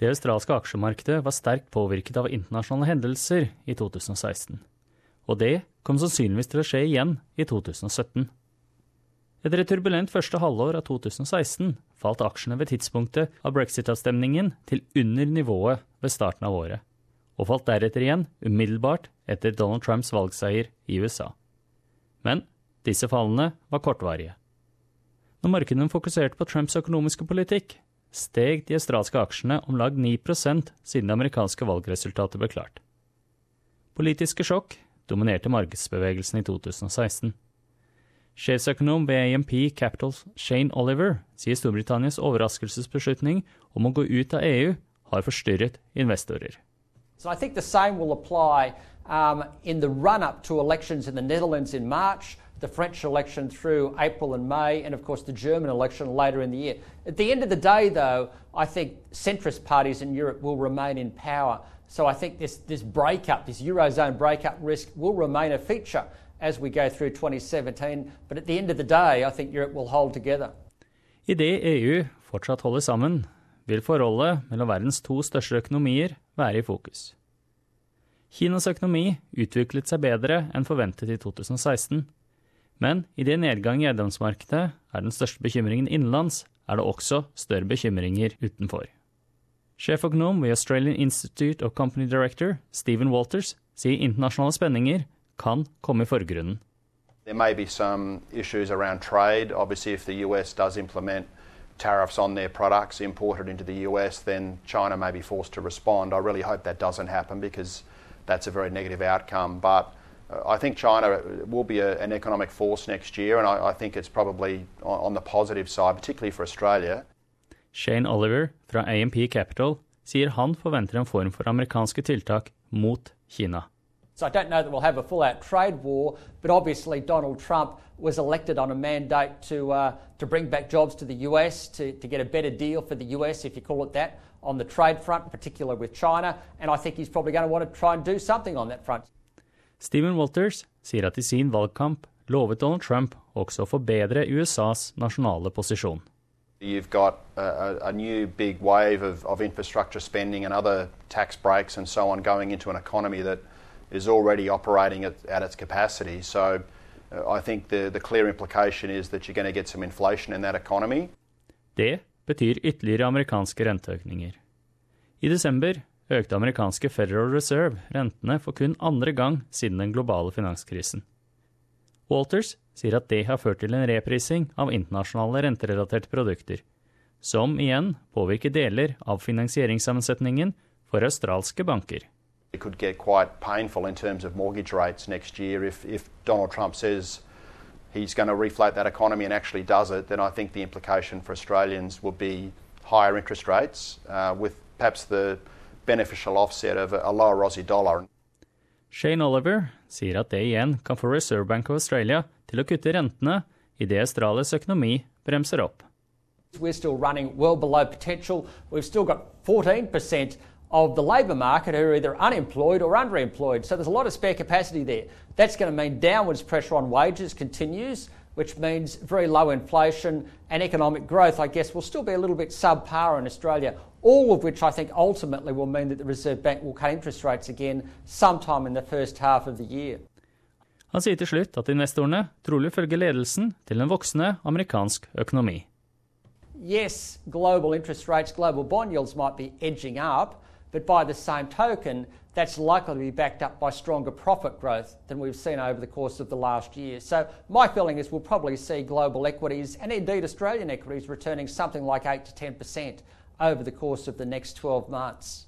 Det australske aksjemarkedet var sterkt påvirket av internasjonale hendelser i 2016. Og det kom sannsynligvis til å skje igjen i 2017. Etter et turbulent første halvår av 2016 falt aksjene ved tidspunktet av brexit-avstemningen til under nivået ved starten av året, og falt deretter igjen umiddelbart etter Donald Trumps valgseier i USA. Men disse fallene var kortvarige. Når markedene fokuserte på Trumps økonomiske politikk, steg de australske aksjene om lag 9 siden det amerikanske valgresultatet ble klart. Politiske sjokk dominerte markedsbevegelsen i 2016. Sjefsøkonom ved AMP Capital Shane Oliver sier Storbritannias overraskelsesbeslutning om å gå ut av EU har forstyrret investorer. So I think the same will apply um, in the run up to elections in the Netherlands in March, the French election through April and May, and of course the German election later in the year. At the end of the day, though, I think centrist parties in Europe will remain in power. So I think this, this breakup, this Eurozone breakup risk, will remain a feature as we go through 2017. But at the end of the day, I think Europe will hold together. Idet EU fortsatt holder sammen, vil forholdet mellom verdens to største økonomier være i fokus. Kinas økonomi utviklet seg bedre enn forventet i 2016, men idet nedgang i eiendomsmarkedet er den største bekymringen innenlands, er det også større bekymringer utenfor. Sjeføkonom ved Australian Institute of Company Director, Stephen Walters, sier internasjonale spenninger kan komme i forgrunnen. There may be some issues around trade. Obviously, if the US does implement tariffs on their products imported into the US, then China may be forced to respond. I really hope that doesn't happen because that's a very negative outcome. But I think China will be a, an economic force next year, and I, I think it's probably on, on the positive side, particularly for Australia. Shane Oliver fra AMP Capital sier han forventer en form for amerikanske tiltak mot Kina. So I don't know that we'll have a full out trade war, but obviously Donald Trump was elected on a mandate to, uh, to bring back jobs to the US, to, to get a better deal for the US, if you call it that, on the trade front, in particular with China. And I think he's probably going to want to try and do something on that front. Stephen Walters sier at i sin valgkamp lovet Donald Trump også å forbedre USAs nasjonale posisjon. You've got a, a new big wave of, of infrastructure spending and other tax breaks and so on going into an economy that is already operating at, at its capacity. So uh, I think the, the clear implication is that you're going to get some inflation in that economy. Det betyr ytterligere amerikanske renteøkninger. I desember økte amerikanske Federal Reserve rentene for kun andre gang siden den globale finanskrisen. Walters sier at det har ført til en reprising av internasjonale renterelaterte produkter, som igjen påvirker deler av finansieringssammensetningen for australske banker. It could get quite painful in terms of mortgage rates next year if, if Donald Trump says he's going to reflate that economy and actually does it, then I think the implication for Australians will be higher interest rates uh, with perhaps the beneficial offset of a, a lower Aussie dollar. Shane Oliver sier at det igjen kan få Reserve Bank of Australia til å kutte rentene idet Australias økonomi bremser opp. We're still running well below potential. We've still got 14% of the labour market who are either unemployed or underemployed. So there's a lot of spare capacity there. That's going to mean downwards pressure on wages continues, which means very low inflation and economic growth, I guess, will still be a little bit subpar in Australia. All of which I think ultimately will mean that the Reserve Bank will cut interest rates again sometime in the first half of the year. Han sier til slutt at investorene trolig følger ledelsen til en voksende amerikansk økonomi. Yes, global interest rates, global bond yields might be edging up, but by the same token, that's likely to be backed up by stronger profit growth than we've seen over the course of the last year. So, my feeling is we'll probably see global equities and indeed Australian equities returning something like 8 to 10% over the course of the next 12 months.